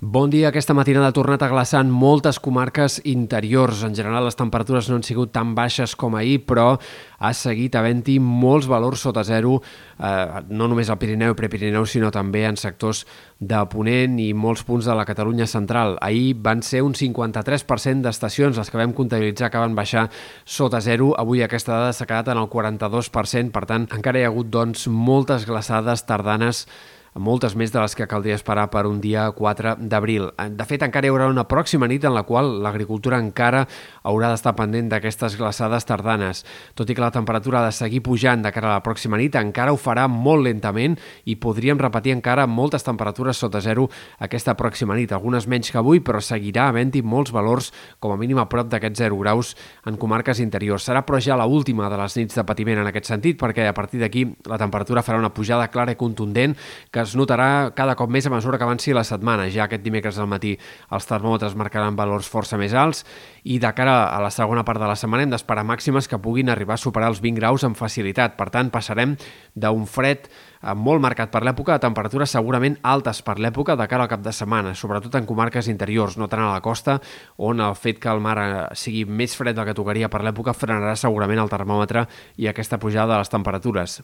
Bon dia. Aquesta matinada ha tornat a glaçar en moltes comarques interiors. En general, les temperatures no han sigut tan baixes com ahir, però ha seguit havent-hi molts valors sota zero, eh, no només al Pirineu i Prepirineu, sinó també en sectors de Ponent i molts punts de la Catalunya central. Ahir van ser un 53% d'estacions les que vam comptabilitzar que van baixar sota zero. Avui aquesta dada s'ha quedat en el 42%, per tant, encara hi ha hagut doncs, moltes glaçades tardanes moltes més de les que caldria esperar per un dia 4 d'abril. De fet, encara hi haurà una pròxima nit en la qual l'agricultura encara haurà d'estar pendent d'aquestes glaçades tardanes. Tot i que la temperatura ha de seguir pujant de cara a la pròxima nit, encara ho farà molt lentament i podríem repetir encara moltes temperatures sota zero aquesta pròxima nit. Algunes menys que avui, però seguirà havent-hi molts valors, com a mínim a prop d'aquests 0 graus en comarques interiors. Serà però ja la última de les nits de patiment en aquest sentit, perquè a partir d'aquí la temperatura farà una pujada clara i contundent que es notarà cada cop més a mesura que avanci la setmana. Ja aquest dimecres al matí els termòmetres marcaran valors força més alts i de cara a la segona part de la setmana hem d'esperar màximes que puguin arribar a superar els 20 graus amb facilitat. Per tant, passarem d'un fred molt marcat per l'època, de temperatures segurament altes per l'època de cara al cap de setmana, sobretot en comarques interiors, no tant a la costa, on el fet que el mar eh, sigui més fred del que tocaria per l'època frenarà segurament el termòmetre i aquesta pujada de les temperatures.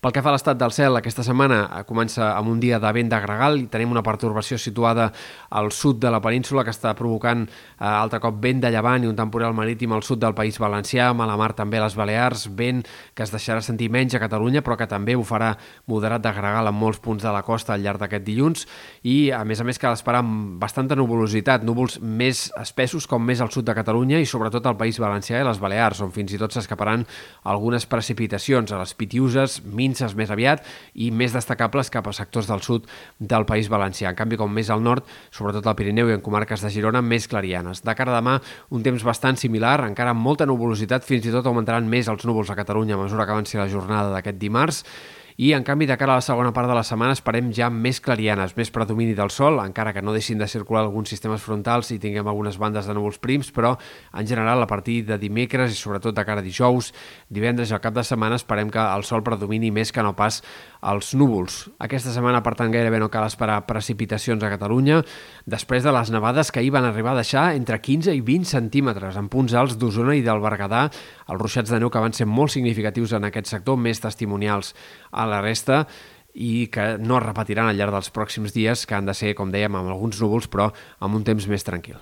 Pel que fa a l'estat del cel, aquesta setmana eh, comença amb un dia de vent de gregal i tenim una pertorbació situada al sud de la península que està provocant eh, altre cop vent de llevant i un temporal marítim al sud del País Valencià, a la mar també a les Balears, vent que es deixarà sentir menys a Catalunya però que també ho farà moderat de gregal en molts punts de la costa al llarg d'aquest dilluns i, a més a més, cal esperar amb bastanta nuvolositat, núvols més espessos com més al sud de Catalunya i sobretot al País Valencià i les Balears, on fins i tot s'escaparan algunes precipitacions a les Pitiuses, minces més aviat i més destacables cap a sectors del sud del País Valencià. En canvi, com més al nord, sobretot al Pirineu i en comarques de Girona, més clarianes. De cara a demà, un temps bastant similar, encara amb molta nuvolositat, fins i tot augmentaran més els núvols a Catalunya a mesura que avanci la jornada d'aquest dimarts i en canvi de cara a la segona part de la setmana esperem ja més clarianes, més predomini del sol, encara que no deixin de circular alguns sistemes frontals i tinguem algunes bandes de núvols prims, però en general a partir de dimecres i sobretot de cara a dijous, divendres i al cap de setmana esperem que el sol predomini més que no pas els núvols. Aquesta setmana, per tant, gairebé no cal esperar precipitacions a Catalunya, després de les nevades que ahir van arribar a deixar entre 15 i 20 centímetres en punts alts d'Osona i del Berguedà, els ruixats de neu que van ser molt significatius en aquest sector, més testimonials a la resta i que no es repetiran al llarg dels pròxims dies, que han de ser, com dèiem, amb alguns núvols, però amb un temps més tranquil.